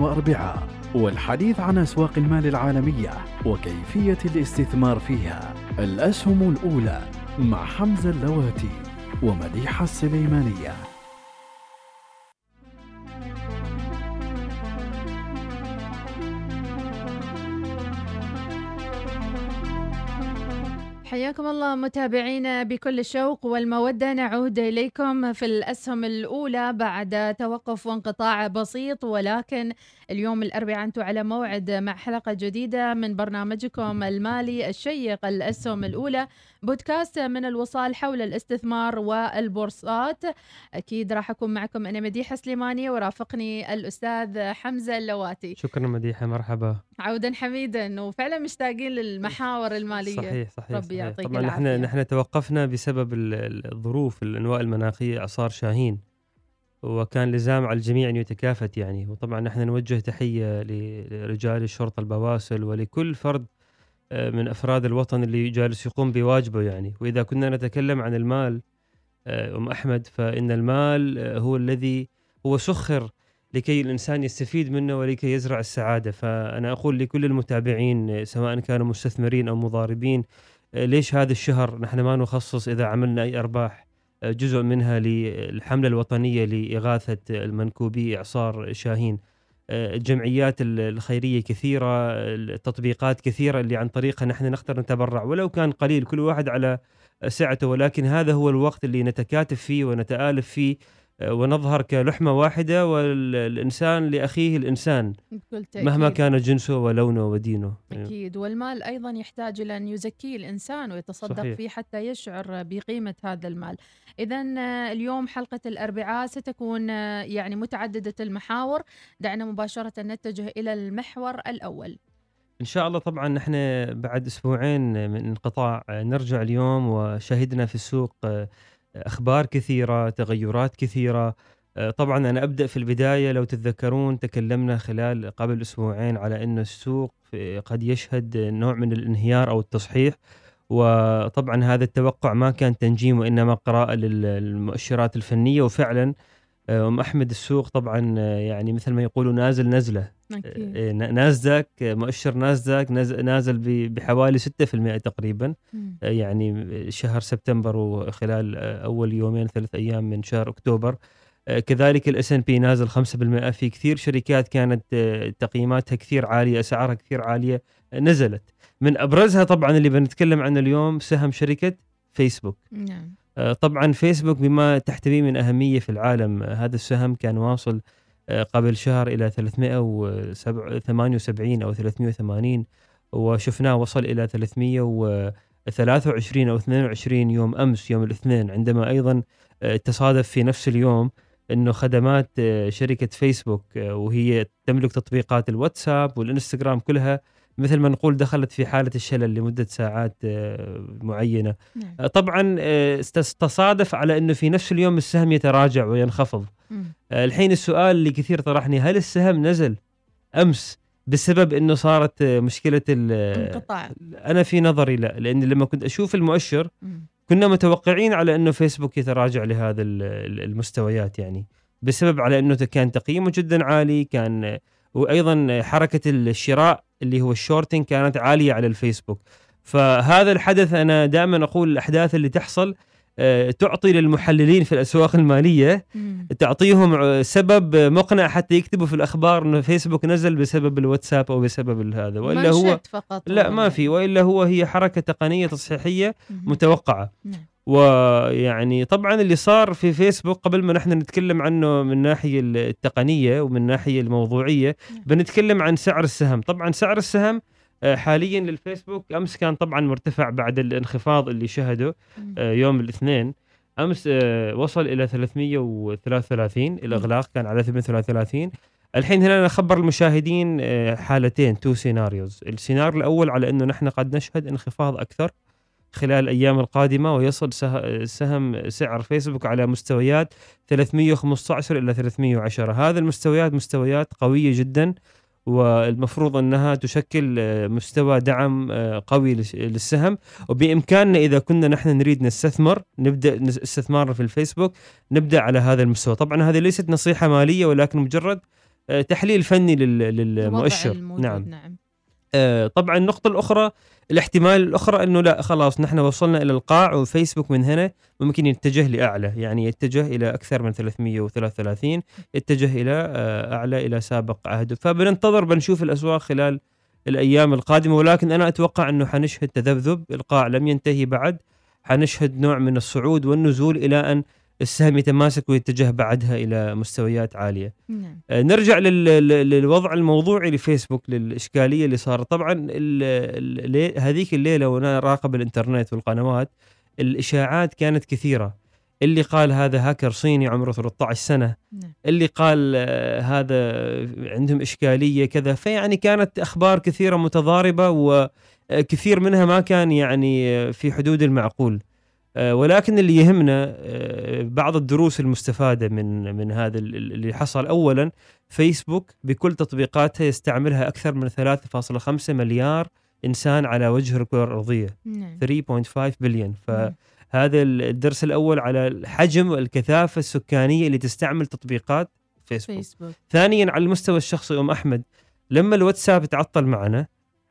واربعاء والحديث عن أسواق المال العالمية وكيفية الاستثمار فيها. الأسهم الأولى مع حمزة اللواتي ومديحة السليمانية. حياكم الله متابعينا بكل الشوق والمودة. نعود إليكم في الأسهم الأولى بعد توقف وانقطاع بسيط ولكن اليوم الأربعاء أنتم على موعد مع حلقة جديدة من برنامجكم المالي الشيق الأسهم الأولى. بودكاست من الوصال حول الاستثمار والبورصات. أكيد راح أكون معكم أنا مديحة سليماني ورافقني الأستاذ حمزة اللواتي. شكرا مديحة مرحبا. عودا حميدا وفعلا مشتاقين للمحاور المالية. صحيح صحيح ربي يعطيك طبعا العافية. نحن نحن توقفنا بسبب الظروف الأنواع المناخية إعصار شاهين وكان لزام على الجميع أن يتكافت يعني. وطبعا نحن نوجه تحية لرجال الشرطة البواسل ولكل فرد آه، من أفراد الوطن اللي جالس يقوم بواجبه يعني. وإذا كنا نتكلم عن المال آه، أم أحمد فإن المال آه، هو الذي هو سخر لكي الإنسان يستفيد منه ولكي يزرع السعادة. فأنا أقول لكل المتابعين سواء كانوا مستثمرين أو مضاربين ليش هذا الشهر نحن ما نخصص إذا عملنا أي أرباح؟ جزء منها للحملة الوطنية لإغاثة المنكوبي إعصار شاهين. الجمعيات الخيرية كثيرة التطبيقات كثيرة اللي عن طريقها نحن نقدر نتبرع. ولو كان قليل كل واحد على سعته ولكن هذا هو الوقت اللي نتكاتف فيه ونتآلف فيه. ونظهر كلحمة واحدة والإنسان لأخيه الإنسان بكل تأكيد. مهما كان جنسه ولونه ودينه. أكيد. والمال أيضا يحتاج إلى أن يزكيه الإنسان ويتصدق صحيح. فيه حتى يشعر بقيمة هذا المال. إذا اليوم حلقة الأربعاء ستكون يعني متعددة المحاور. دعنا مباشرة نتجه إلى المحور الأول. إن شاء الله طبعا نحن بعد أسبوعين من انقطاع نرجع اليوم وشهدنا في السوق أخبار كثيرة تغيرات كثيرة. آه، طبعا أنا أبدأ في البداية لو تتذكرون تكلمنا خلال قبل أسبوعين على انه السوق قد يشهد نوع من الانهيار أو التصحيح. وطبعا هذا التوقع ما كان تنجيم وإنما قراءة للمؤشرات الفنية. وفعلا أم أحمد السوق طبعا آه، يعني مثل ما يقولوا نازل نزلة. أكيد. إيه، نازداك مؤشر نازداك نازل بحوالي 6% تقريبا. يعني شهر سبتمبر وخلال أول يومين ثلاث أيام من شهر أكتوبر. كذلك ال S&P نازل 5% في كثير شركات كانت تقييماتها كثير عالية أسعارها كثير عالية نزلت. من أبرزها طبعا اللي بنتكلم عنه اليوم سهم شركة فيسبوك. نعم. طبعا فيسبوك بما تحتويه من أهمية في العالم. هذا السهم كان واصل آه، قبل شهر إلى 378 أو 380 وشفناه وصل إلى 323 أو 22 يوم أمس يوم الاثنين. عندما أيضا آه، تصادف في نفس اليوم إنه خدمات آه، شركة فيسبوك وهي تملك تطبيقات الواتساب والإنستغرام كلها مثل ما نقول دخلت في حالة الشلل لمدة ساعات معينة. نعم. طبعا تصادف على إنه في نفس اليوم السهم يتراجع وينخفض. آه، الحين السؤال اللي كثير طرحني هل السهم نزل أمس بسبب إنه صارت مشكلة انقطاع أنا في نظري لا لأن لما كنت أشوف المؤشر كنا متوقعين على إنه فيسبوك يتراجع لهذا المستويات يعني بسبب على إنه كان تقييمه جدا عالي كان وأيضا حركة الشراء اللي هو الشورتنج كانت عالية على الفيسبوك. فهذا الحدث أنا دائما أقول الأحداث اللي تحصل آه، تعطي للمحللين في الأسواق المالية تعطيهم سبب مقنع حتى يكتبوا في الأخبار إنه فيسبوك نزل بسبب الواتساب أو بسبب هذا. وإلا هو فقط لا ما في. وإلا هو هي حركة تقنية تصحيحية متوقعة. ويعني طبعا اللي صار في فيسبوك قبل ما نحن نتكلم عنه من الناحيه التقنية ومن الناحيه الموضوعية نعم. بنتكلم عن سعر السهم. طبعا سعر السهم آه، حاليا للفيسبوك أمس كان طبعا مرتفع بعد الانخفاض اللي شهده آه، يوم الاثنين. أمس آه، وصل إلى 333 الإغلاق كان على 38 الحين هنا نخبر المشاهدين حالتين two scenarios السيناريو الأول على إنه نحن قد نشهد انخفاض أكثر خلال الأيام القادمة ويصل سه- سهم سعر فيسبوك على مستويات 315 إلى 310 هذا المستويات مستويات قوية جدا والمفروض أنها تشكل آه، مستوى دعم آه، قوي للس- للسهم. وبإمكاننا إذا كنا نحن نريد نستثمر نبدأ نس- استثمارنا في الفيسبوك نبدأ على هذا المستوى. طبعا هذه ليست نصيحة مالية ولكن مجرد آه، تحليل فني للمؤشر. نعم. نعم. طبعا النقطة الأخرى الاحتمال الأخرى أنه لا خلاص نحن وصلنا إلى القاع وفيسبوك من هنا ممكن يتجه لأعلى يعني يتجه إلى أكثر من 333 يتجه إلى آه، أعلى إلى سابق عهده فبننتظر بنشوف الأسواق خلال الأيام القادمة ولكن أنا أتوقع أنه حنشهد تذبذب القاع لم ينتهي بعد حنشهد نوع من الصعود والنزول إلى أن السهم يتماسك ويتجه بعدها إلى مستويات عالية. نعم. آه، نرجع لل- لل- للوضع الموضوعي لفيسبوك للإشكالية اللي صارت. طبعا ال- هذيك الليلة وأنا راقب الإنترنت والقنوات الإشاعات كانت كثيرة. اللي قال هذا هاكر صيني عمره 13 سنة. نعم. اللي قال آه، هذا عندهم إشكالية كذا. فيعني كانت أخبار كثيرة متضاربة وكثير منها ما كان يعني آه، في حدود المعقول. آه، ولكن اللي يهمنا آه، بعض الدروس المستفادة من من هذا ال- ال- اللي حصل. اولا فيسبوك بكل تطبيقاتها يستعملها أكثر من 3.5 مليار إنسان على وجه الكرة الأرضية. نعم. 3.5 بليون. ف نعم. الدرس الأول على الحجم والكثافة السكانية اللي تستعمل تطبيقات فيسبوك. فيسبوك. ثانيا على المستوى الشخصي أم أحمد لما الواتساب تعطل معنا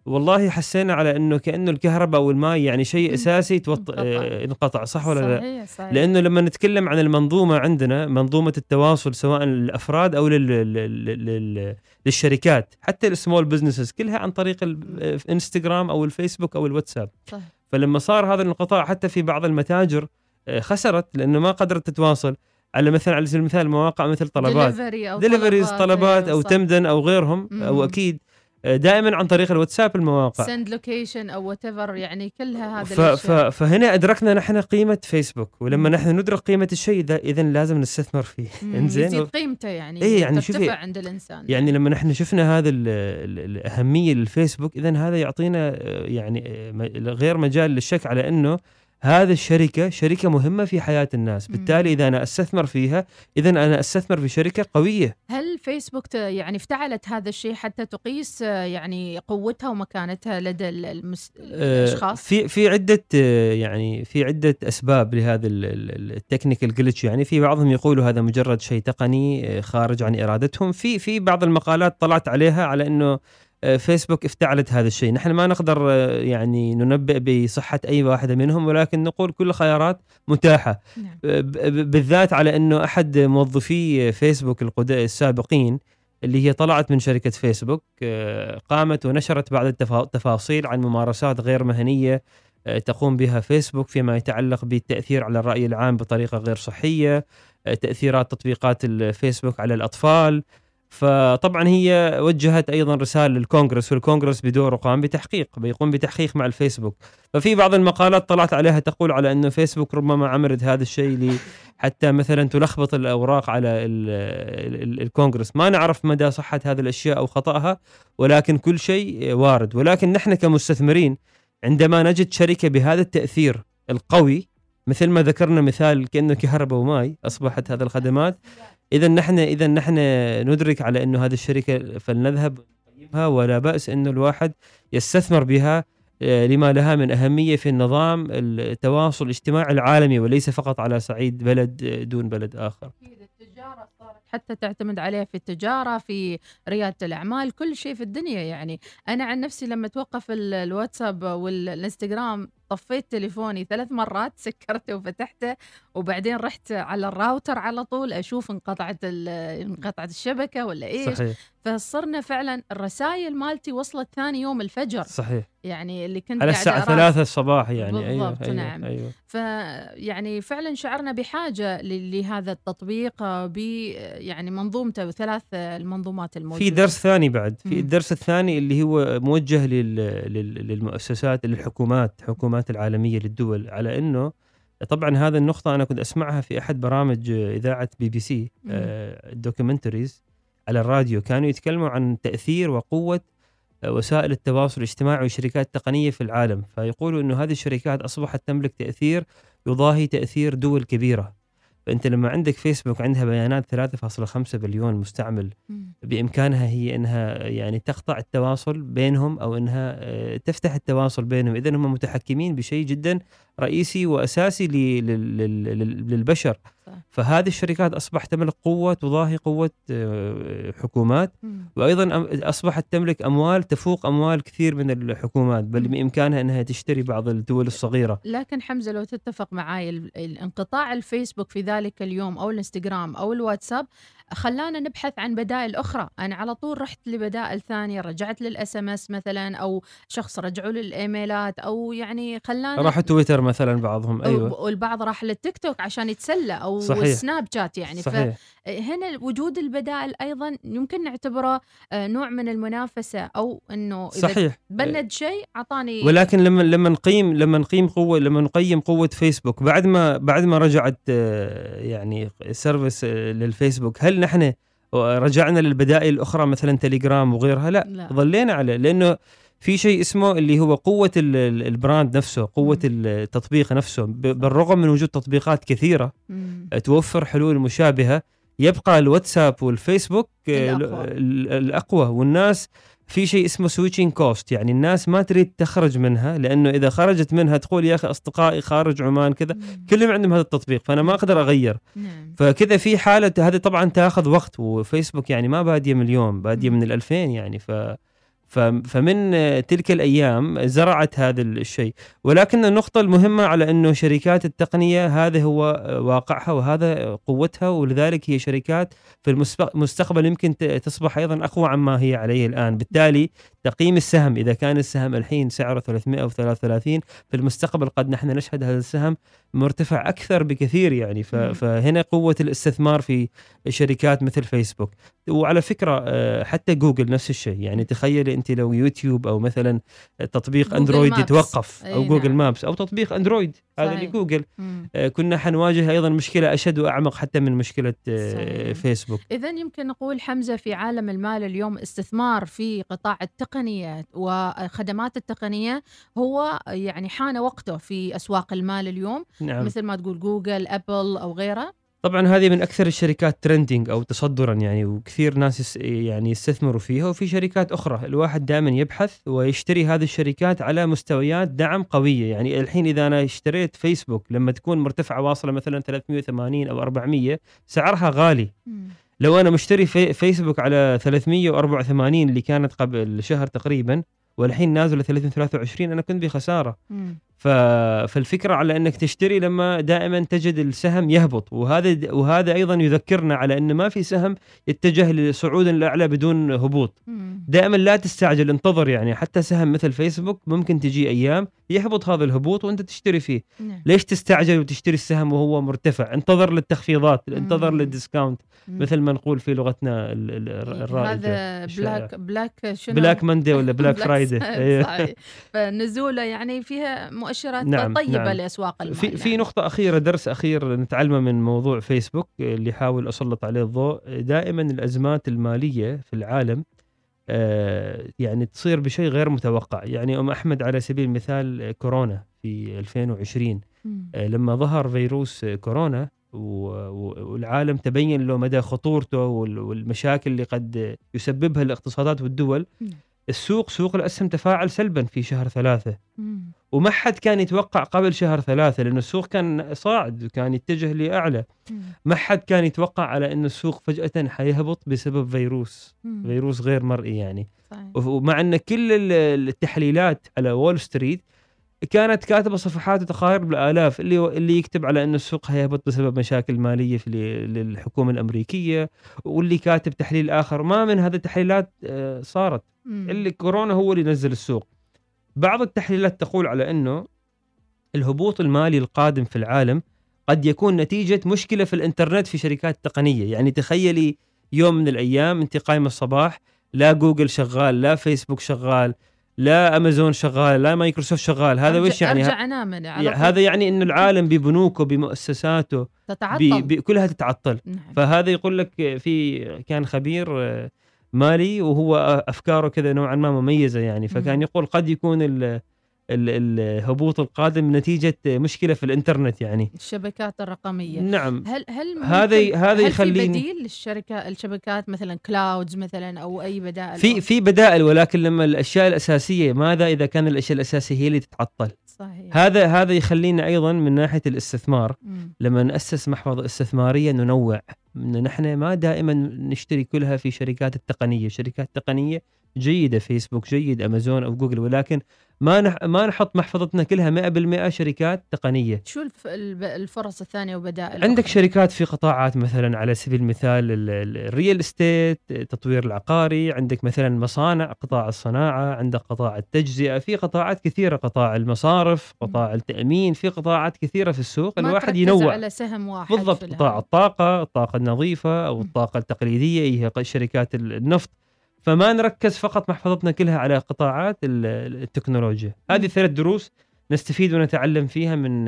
والله حسينا على إنه كأنه الكهرباء أو الماء يعني شيء. أساسي توط... انقطع. صح ولا لا؟ صحيح صحيح لأنه لما نتكلم عن المنظومة عندنا منظومة التواصل سواء للأفراد أو لل... لل... لل... للشركات حتى ال small businesses كلها عن طريق الإنستغرام أو الفيسبوك أو الواتساب صح. فلما صار هذا الانقطاع حتى في بعض المتاجر آه، خسرت لأنه ما قدرت تتواصل على مثلا على سبيل المثال مواقع مثل طلبات دليفري أو deliveries طلبات أو صح. تمدن أو غيرهم أو. أكيد دائما عن طريق الواتساب المواقع. send location أو what يعني كلها هذا ف ف فهنا أدركنا نحن قيمة فيسبوك ولما. نحن ندرك قيمة الشيء اذا اذا لازم نستثمر فيه. إنزين؟ يزيد قيمته يعني إيه يعني ترتفع عند الإنسان. يعني لما نحن شفنا هذا ال ال الأهمية للفيسبوك اذا هذا يعطينا آه، يعني آه، غير مجال للشك على إنه هذه الشركة شركة مهمة في حياة الناس. بالتالي إذا أنا أستثمر فيها إذا أنا أستثمر في شركة قوية. هل فيسبوك يعني افتعلت هذا الشيء حتى تقيس آه، يعني قوتها ومكانتها لدى ال- المس... آه، الأشخاص؟ في في عدة آه، يعني في عدة أسباب لهذا التكنيكال جلتش يعني في بعضهم يقولوا هذا مجرد شيء تقني خارج عن إرادتهم. في في بعض المقالات طلعت عليها على آه، فيسبوك افتعلت هذا الشيء نحن ما نقدر آه، يعني ننبئ بصحة أي واحدة منهم ولكن نقول كل الخيارات متاحة نعم. ب- بالذات على إنه أحد موظفي فيسبوك السابقين اللي هي طلعت من شركة فيسبوك آه، قامت ونشرت بعض التفا- التفاصيل عن ممارسات غير مهنية آه، تقوم بها فيسبوك فيما يتعلق بالتأثير على الرأي العام بطريقة غير صحية آه، تأثيرات تطبيقات الفيسبوك على الأطفال فطبعا هي وجهت أيضا رسالة للكونغرس والكونغرس بدوره قام بتحقيق بيقوم بتحقيق مع الفيسبوك. ففي بعض المقالات طلعت عليها تقول على إنه فيسبوك ربما عملت هذا الشيء حتى مثلا تلخبط الأوراق على ال ال الكونغرس. ما نعرف مدى صحة هذه الأشياء أو خطأها ولكن كل شيء وارد. ولكن نحن كمستثمرين عندما نجد شركة بهذا التأثير القوي مثل ما ذكرنا مثال كأنه كهرباء وماي أصبحت هذه الخدمات إذا نحن إذا نحن ندرك على إنه هذه الشركة فلنذهب نقيمها ولا بأس إنه الواحد يستثمر بها آه، لما لها من أهمية في النظام التواصل الاجتماعي العالمي وليس فقط على صعيد بلد آه، دون بلد آخر. أكيد التجارة صارت حتى تعتمد عليها في التجارة في ريادة الأعمال كل شيء في الدنيا يعني أنا عن نفسي لما توقف ال- الواتساب والإنستغرام طفيت تليفوني ثلاث مرات سكرته وفتحته وبعدين رحت على الراوتر على طول أشوف انقطعت انقطعت الشبكة ولا إيش صحيح فصرنا فعلا الرسائل مالتي وصلت ثاني يوم الفجر صحيح يعني اللي كنت على الساعة أراها. 3 الصباح يعني بالضبط، أيوه نعم. أيوه, أيوة. فيعني فعلا شعرنا بحاجة ل- لهذا التطبيق ب يعني منظومته وثلاث المنظومات الموجودة في درس ثاني بعد في. الدرس الثاني اللي هو موجه لل... لل... للمؤسسات للحكومات الحكومات العالمية للدول على إنه طبعا هذه النقطة أنا كنت أسمعها في أحد برامج إذاعة بي بي سي مم. ال documentaries على الراديو. كانوا يتكلموا عن تأثير وقوة آه، وسائل التواصل الاجتماعي والشركات التقنية في العالم. فيقولوا إنه هذه الشركات أصبحت تملك تأثير يضاهي تأثير دول كبيرة. فأنت لما عندك فيسبوك عندها بيانات 3.5 بليون مستعمل. بإمكانها هي إنها يعني تقطع التواصل بينهم أو إنها آه، تفتح التواصل بينهم اذا هم متحكمين بشيء جدا رئيسي وأساسي للبشر صح. فهذه الشركات أصبحت تملك قوة تضاهي قوة آه، حكومات. وأيضا أصبحت تملك أموال تفوق أموال كثير من الحكومات بل. بإمكانها إنها تشتري بعض الدول الصغيرة لكن حمزة لو تتفق معي الانقطاع الفيسبوك في ذلك اليوم أو الانستغرام أو الواتساب خلانا نبحث عن بدائل أخرى أنا على طول رحت لبدائل ثانية رجعت لل SMS مثلا أو شخص رجعوا للإيميلات أو يعني خلانا راح تويتر مثلا بعضهم. أيوه. والبعض راح للتيك توك عشان يتسلى أو صحيح. السناب شات يعني. صحيح. فهنا وجود البدائل أيضا يمكن نعتبره آه، نوع من المنافسة أو إنه إذا صحيح. banned شيء أعطاني ولكن لما لما نقيم لما نقيم قوه لما نقيم قوة فيسبوك بعد ما بعد ما رجعت آه، يعني service آه، للفيسبوك هل نحن رجعنا للبدائل الأخرى مثلا تليجرام وغيرها؟ لا, لا. ظلينا على لأنه في شيء اسمه اللي هو قوة ال- ال- ال brand نفسه قوة. التطبيق نفسه بالرغم من وجود تطبيقات كثيرة. توفر حلول مشابهة يبقى الواتساب والفيسبوك آه، الأقوى. ال- الأقوى والناس في شيء اسمه switching cost يعني الناس ما تريد تخرج منها لأنه إذا خرجت منها تقول يا أخي أصدقائي خارج عمان كذا. كلهم عندهم هذا التطبيق فأنا ما أقدر أغير نعم فكذا في حالة هذه طبعا تاخذ وقت وفيسبوك يعني ما بادية من اليوم باديه. من ال2000 يعني ف ف- فمن آه، تلك الأيام زرعت هذا الشيء. ولكن النقطة المهمة على أنه شركات التقنية هذا هو واقعها وهذا قوتها ولذلك هي شركات في المستقبل يمكن تصبح أيضا أقوى عما هي عليه الآن. بالتالي تقييم السهم إذا كان السهم الحين سعره 300 أو 33 في المستقبل قد نحن نشهد هذا السهم مرتفع أكثر بكثير يعني. فهنا قوة الاستثمار في شركات مثل فيسبوك وعلى فكرة آه، حتى جوجل نفس الشيء يعني تخيلي أنت لو يوتيوب أو مثلا تطبيق جوجل أندرويد Maps. يتوقف أو جوجل نعم. Maps أو تطبيق أندرويد هذا. لجوجل مم. آه، كنا حنواجه أيضا مشكلة أشد وأعمق حتى من مشكلة آه، صحيح. فيسبوك إذا يمكن نقول حمزة في عالم المال اليوم استثمار في قطاع التقنية وخدمات التقنية هو يعني حان وقته في أسواق المال اليوم نعم. مثل ما تقول جوجل أبل أو غيرها طبعا هذه من أكثر الشركات ترندنج أو تصدرا يعني وكثير ناس يعني يستثمروا فيها. وفي شركات أخرى الواحد دائما يبحث ويشتري هذه الشركات على مستويات دعم قوية. يعني الحين إذا أنا اشتريت فيسبوك لما تكون مرتفعة واصلة مثلا 380 أو 400 سعرها غالي. لو أنا مشتري في فيسبوك على 384 اللي كانت قبل شهر تقريبا والحين نازلة 323 أنا كنت بخسارة مم. فالفكرة على أنك تشتري لما دائما تجد السهم يهبط. وهذا وهذا أيضا يذكرنا على أن ما في سهم يتجه لصعود الاعلى بدون هبوط. دائما لا تستعجل انتظر يعني. حتى سهم مثل فيسبوك ممكن تجي أيام يهبط هذا الهبوط وأنت تشتري فيه. نعم. ليش تستعجل وتشتري السهم وهو مرتفع؟ انتظر للتخفيضات انتظر. لل discount. مثل ما نقول في لغتنا ال- الرائجه هذا. Black Black شنو؟ Black Monday ولا Black Friday فنزوله يعني فيها مؤشرات نعم، طيبة نعم. لأسواق المال في في يعني. نقطة أخيرة درس أخير نتعلمه من موضوع فيسبوك اللي حاول أسلط عليه الضوء دائما الأزمات المالية في العالم آه، يعني تصير بشيء غير متوقع يعني أم أحمد على سبيل المثال كورونا في 2020 مم. آه، لما ظهر فيروس كورونا والعالم تبين له مدى خطورته وال- والمشاكل اللي قد يسببها الاقتصادات والدول نعم. السوق سوق الأسهم تفاعل سلبا في شهر ثلاثة مم. وما حد كان يتوقع قبل شهر ثلاثة لأن السوق كان صاعد وكان يتجه لأعلى. ما حد كان يتوقع على أن السوق فجأة حيهبط بسبب فيروس مم. فيروس غير مرئي يعني صحيح. ومع أن كل ال- التحليلات على وول ستريت كانت كاتبة صفحات وتقارير بالالاف اللي اللي يكتب على إن السوق هيهبط بسبب مشاكل مالية في للحكومة الأمريكية واللي كاتب تحليل آخر ما من هذه التحليلات آه، صارت. اللي كورونا هو اللي نزل السوق بعض التحليلات تقول على إنه الهبوط المالي القادم في العالم قد يكون نتيجة مشكلة في الإنترنت في شركات تقنية. يعني تخيلي يوم من الأيام أنت قايمة الصباح لا جوجل شغال لا فيسبوك شغال لا أمازون شغال لا مايكروسوفت شغال. هذا أرجع- وش يعني؟ أرجع أنام أنا على يعني. هذا يعني إنه العالم ببنوكه بمؤسساته تتعطل. بي بي كلها تتعطل. نعم. فهذا يقول لك في كان خبير آه، مالي وهو أفكاره كذا نوعا ما مميزة يعني. فكان. يقول قد يكون ال ال- الهبوط القادم نتيجة مشكلة في الإنترنت يعني. الشبكات الرقمية. نعم. هل هل هذا- هذا هل في يخليني- بديل للشركة الشبكات مثلا clouds مثلا أو أي بدائل في في بدائل ولكن لما الأشياء الأساسية ماذا إذا كان الأشياء الأساسية هي اللي تتعطل؟ صحيح. هذا هذا يخلينا أيضا من ناحية الاستثمار. مم. لما نأسس محفظة استثمارية ننوع. نحن ما دائما نشتري كلها في شركات التقنية. شركات تقنية جيدة فيسبوك جيد أمازون أو جوجل ولكن ما نح ما نحط محفظتنا كلها 100% شركات تقنية. شو الف- الفرص الثانية وبدائل عندك أخرى؟ شركات في قطاعات مثلا على سبيل المثال ال- ال- الريال استيت التطوير العقاري عندك مثلا مصانع قطاع الصناعة عندك قطاع التجزئة في قطاعات كثيرة قطاع المصارف قطاع التأمين في قطاعات كثيرة في السوق. ما الواحد ينوع. على سهم واحد بالضبط قطاع الطاقة النظيفة أو م. الطاقة التقليدية هي شركات ال- النفط. فما نركز فقط محفظتنا كلها على قطاعات ال- ال- التكنولوجيا هذه. ثلاث دروس نستفيد ونتعلم فيها من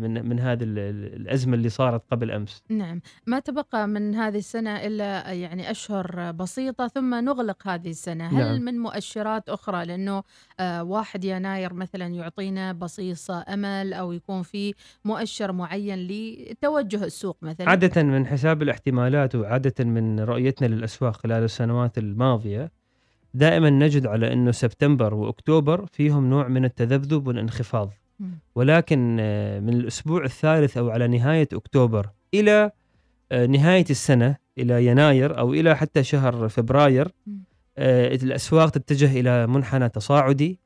من من هذه ال- ال- الأزمة اللي صارت قبل أمس. نعم. ما تبقى من هذه السنة إلا يعني أشهر بسيطة ثم نغلق هذه السنة. هل نعم. من مؤشرات أخرى؟ لأنه آه، واحد يناير مثلا يعطينا بصيص أمل أو يكون في مؤشر معين لتوجه السوق مثلا. عادة من حساب الاحتمالات وعادة من رؤيتنا للأسواق خلال السنوات الماضية دائما نجد على أنه سبتمبر وأكتوبر فيهم نوع من التذبذب والانخفاض. ولكن آه، من الأسبوع الثالث أو على نهاية أكتوبر إلى آه، نهاية السنة إلى يناير أو إلى حتى شهر فبراير. آه، الأسواق تتجه إلى منحنى تصاعدي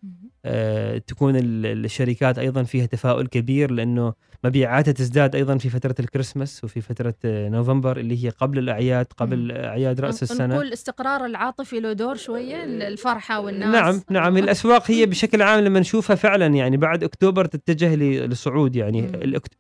تكون ال- الشركات أيضا فيها تفاؤل كبير لأنه مبيعاتها تزداد أيضا في فترة الكريسماس وفي فترة آه، نوفمبر اللي هي قبل الأعياد قبل أعياد رأس السنة. نقول الاستقرار العاطفي له دور شوية الفرحة والناس. نعم نعم الأسواق هي بشكل عام لما نشوفها فعلا يعني بعد أكتوبر تتجه للصعود يعني.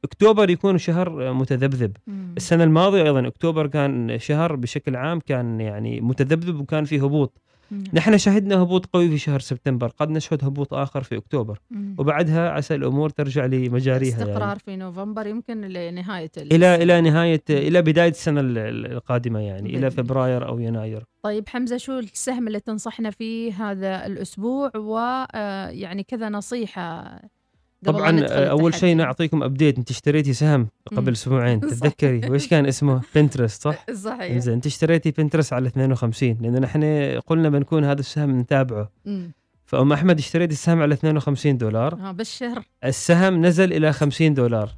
أكتوبر يكون شهر آه، متذبذب. السنة الماضية أيضا أكتوبر كان شهر بشكل عام كان يعني متذبذب وكان فيه هبوط. مم. نحن شهدنا هبوط قوي في شهر سبتمبر قد نشهد هبوط آخر في أكتوبر مم. وبعدها عسى الأمور ترجع لمجاريها استقرار يعني. في نوفمبر يمكن لنهاية إلى إلى نهايه إلى بداية السنة ال- ال- القادمة يعني إلى الله. فبراير أو يناير طيب حمزة شو السهم اللي تنصحنا فيه هذا الأسبوع ويعني كذا نصيحة طبعا آه، أول شيء. نعطيكم ابديت أنت اشتريتي سهم. قبل أسبوعين. تتذكري وش كان اسمه بنترست صح صحيح زين أنت اشتريتي بنترست على 52 لأن نحن قلنا بنكون هذا السهم نتابعه. فأم أحمد اشتريت السهم على 52 دولار ها بالشهر السهم نزل إلى 50 دولار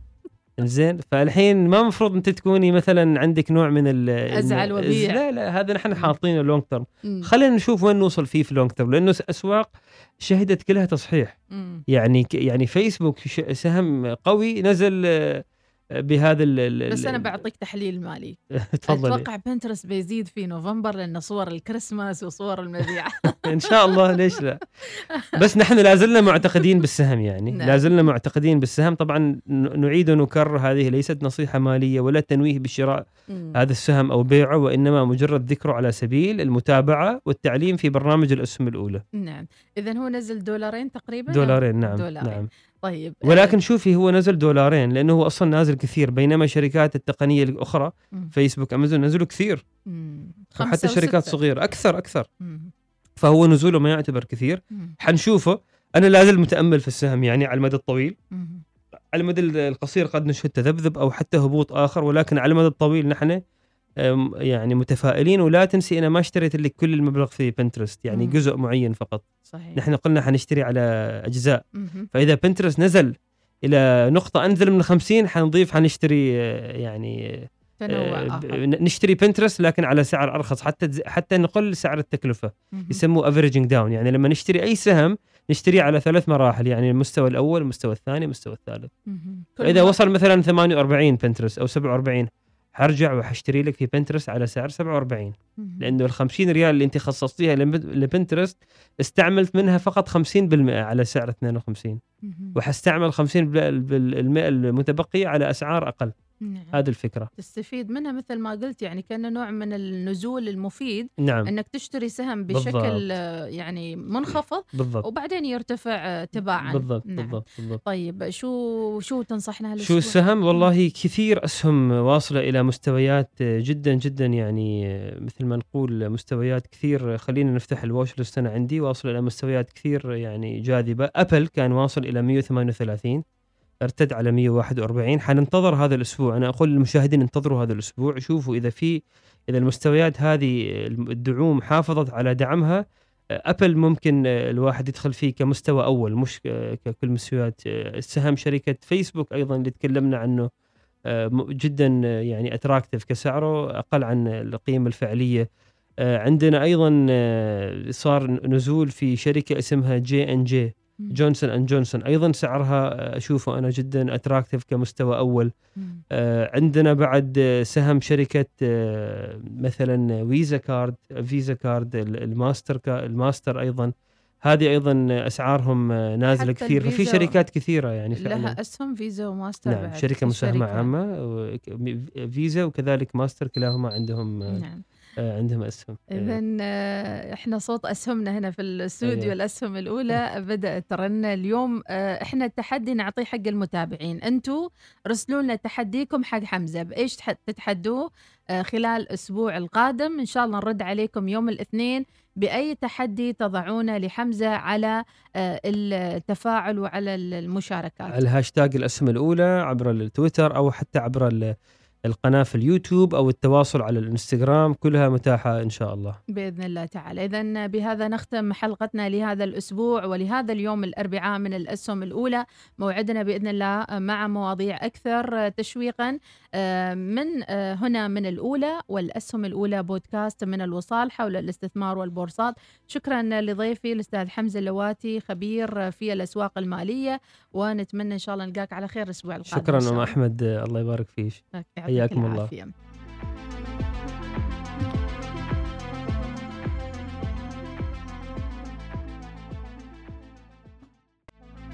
زين فالحين ما المفروض أنت تكوني مثلا عندك نوع من ال أزعل إن- وأبيع. لا لا هذا نحن حاطينه لونج مم. خلينا نشوف وين نوصل فيه في لونج ترم لأنه أسواق شهدت كلها تصحيح مم. يعني يعني فيسبوك سهم قوي نزل بهذا ال- بس أنا بعطيك تحليل مالي. تفضلي. أتوقع بنترست بيزيد في نوفمبر لأن صور الكريسماس وصور المبيع إن شاء الله ليش لا؟ بس نحن لازلنا معتقدين بالسهم يعني. نعم. لازلنا معتقدين بالسهم. طبعا نعيد ونكرر هذه ليست نصيحة مالية ولا تنويه بشراء مم. هذا السهم أو بيعه وإنما مجرد ذكره على سبيل المتابعة والتعليم في برنامج الأسهم الأولى. نعم. إذا هو نزل دولارين تقريبا؟ دولارين نعم دولارين. نعم. طيب ولكن شوفي هو نزل دولارين لأنه هو أصلا نازل كثير بينما شركات التقنية الأخرى مم. فيسبوك أمازون نزلوا كثير مم. خمسة شركات. صغيرة أكثر أكثر مم. فهو نزوله ما يعتبر كثير مم. حنشوفه أنا لازلت متأمل في السهم يعني على المدى الطويل مم. على المدى القصير قد نشهد تذبذب أو حتى هبوط آخر ولكن على المدى الطويل نحن يعني متفائلين ولا تنسي أنا ما اشتريت لك كل المبلغ في بنترست يعني مم. جزء معين فقط. صحيح. نحن قلنا حنشتري على أجزاء. مم. فإذا بنترست نزل إلى نقطة أنزل من 50 حنضيف حنشتري آه، يعني تنوع آه، آخر. نشتري بنترست لكن على سعر أرخص حتى حتى نقل سعر التكلفة. مم. يسموه averaging down يعني لما نشتري أي سهم نشتريه على ثلاث مراحل يعني المستوى الأول المستوى الثاني المستوى الثالث. مرة- وصل مثلا 48 بنترست أو 47 حرجع وحشتري لك في بنترست على سعر 47 مم. لأنه ال 50 ريال اللي أنت خصصتيها لب- لبنترست استعملت منها فقط 50% على سعر 52 مم. وحستعمل 50% المتبقية على أسعار أقل نعم. هذه الفكرة. تستفيد منها مثل ما قلت يعني كأنه نوع من النزول المفيد نعم. إنك تشتري سهم بالضبط. بشكل آه، يعني منخفض بالضبط. وبعدين يرتفع تباعا. بالضبط نعم. بالضبط بالضبط. طيب شو شو تنصحنا شو؟ السهم؟ والله كثير أسهم واصلة إلى مستويات جدا جدا يعني مثل ما نقول مستويات كثير. خلينا نفتح الواتش ليست أنا عندي واصل إلى مستويات كثير يعني جاذبة. أبل كان واصل إلى 138 ارتد على 141 حننتظر هذا الأسبوع. أنا أقول للمشاهدين انتظروا هذا الأسبوع. شوفوا إذا في إذا المستويات هذه الدعوم حافظت على دعمها أبل ممكن الواحد يدخل فيه كمستوى أول. مش ككل مستويات السهم شركة فيسبوك أيضا اللي تكلمنا عنه جدا يعني attractive كسعره أقل عن القيمة الفعلية. آه، عندنا أيضا آه، صار نزول في شركة اسمها جي ان جي. جونسون اند جونسون. أيضا سعرها آه، أشوفه أنا جدا attractive كمستوى أول. آه، عندنا بعد آه، سهم شركة مثلا فيزا كارد فيزا كارد ال- الماستر الماستر أيضا. هذه أيضا أسعارهم نازلة كثير. ففي شركات كثيرة يعني فعلا. لها اسهم فيزا وماستر نعم بعد. شركة مساهمة. عامة فيزا وكذلك ماستر كلاهما عندهم نعم. عندهم أسهم. آه، اذا إحنا صوت أسهمنا هنا في الاستوديو أيوة. الأسهم الأولى. بدات ترن اليوم. آه، إحنا التحدي نعطيه حق المتابعين. أنتم رسلوا لنا تحديكم حق حمزة. بإيش تح- تتحدوه؟ آه، خلال الأسبوع القادم. إن شاء الله نرد عليكم يوم الاثنين بأي تحدي تضعونه لحمزة على آه، التفاعل وعلى المشاركات. على الهاشتاج الأسهم الأولى عبر التويتر أو حتى عبر القناة في اليوتيوب أو التواصل على الإنستغرام كلها متاحة إن شاء الله. بإذن الله تعالى. اذا بهذا نختم حلقتنا لهذا الأسبوع ولهذا اليوم الأربعاء من الأسهم الأولى. موعدنا بإذن الله مع مواضيع أكثر تشويقا. آه، من آه، هنا من الأولى والأسهم الأولى بودكاست من الوصال حول الاستثمار والبورصات. شكرا لضيفي الأستاذ حمزة اللواتي خبير في الأسواق المالية. ونتمنى إن شاء الله نلقاك على خير الأسبوع القادم شكرا أم الله. أحمد. الله يبارك فيك. حياكم الله.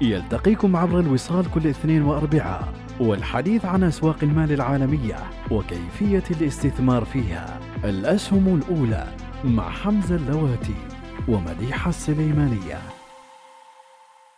يلتقيكم عبر الوصال كل اثنين وأربعاء والحديث عن أسواق المال العالمية وكيفية الاستثمار فيها. الأسهم الأولى مع حمزة اللواتي ومديحة السليمانية.